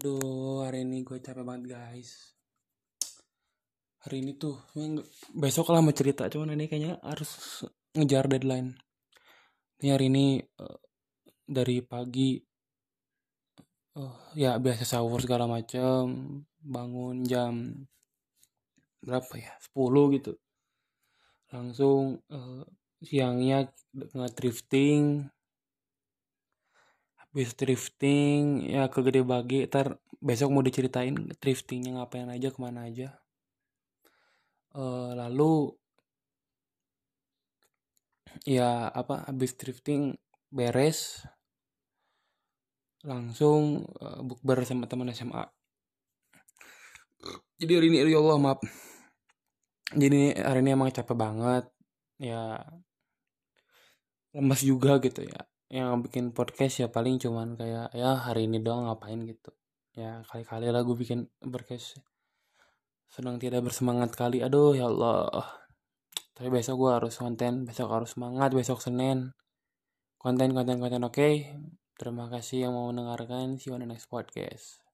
Aduh, hari ini gue capek banget guys. Hari ini tuh, besok lah mau cerita, cuman ini kayaknya harus ngejar deadline. Ini hari ini eh, dari pagi, eh, ya biasa sahur segala macem, bangun jam berapa ya, 10 gitu. Langsung eh, siangnya nge-drifting, habis drifting ya ke Gede Bage, ntar besok mau diceritain driftingnya ngapain aja, ke mana aja. Eh, lalu ya apa habis drifting beres. Langsung eh, bukber sama teman SMA jadi hari ini ya Allah maaf. Jadi hari ini emang capek banget ya. Lemas juga gitu ya yang bikin podcast ya paling cuman kayak ya hari ini doang ngapain? gitu. Ya kali-kali lah gue bikin podcast. Senang tidak bersemangat kali. Aduh ya Allah. Tapi besok gue harus konten besok harus semangat besok Senin. Konten konten konten oke. Terima kasih yang mau mendengarkan. See you on the next podcast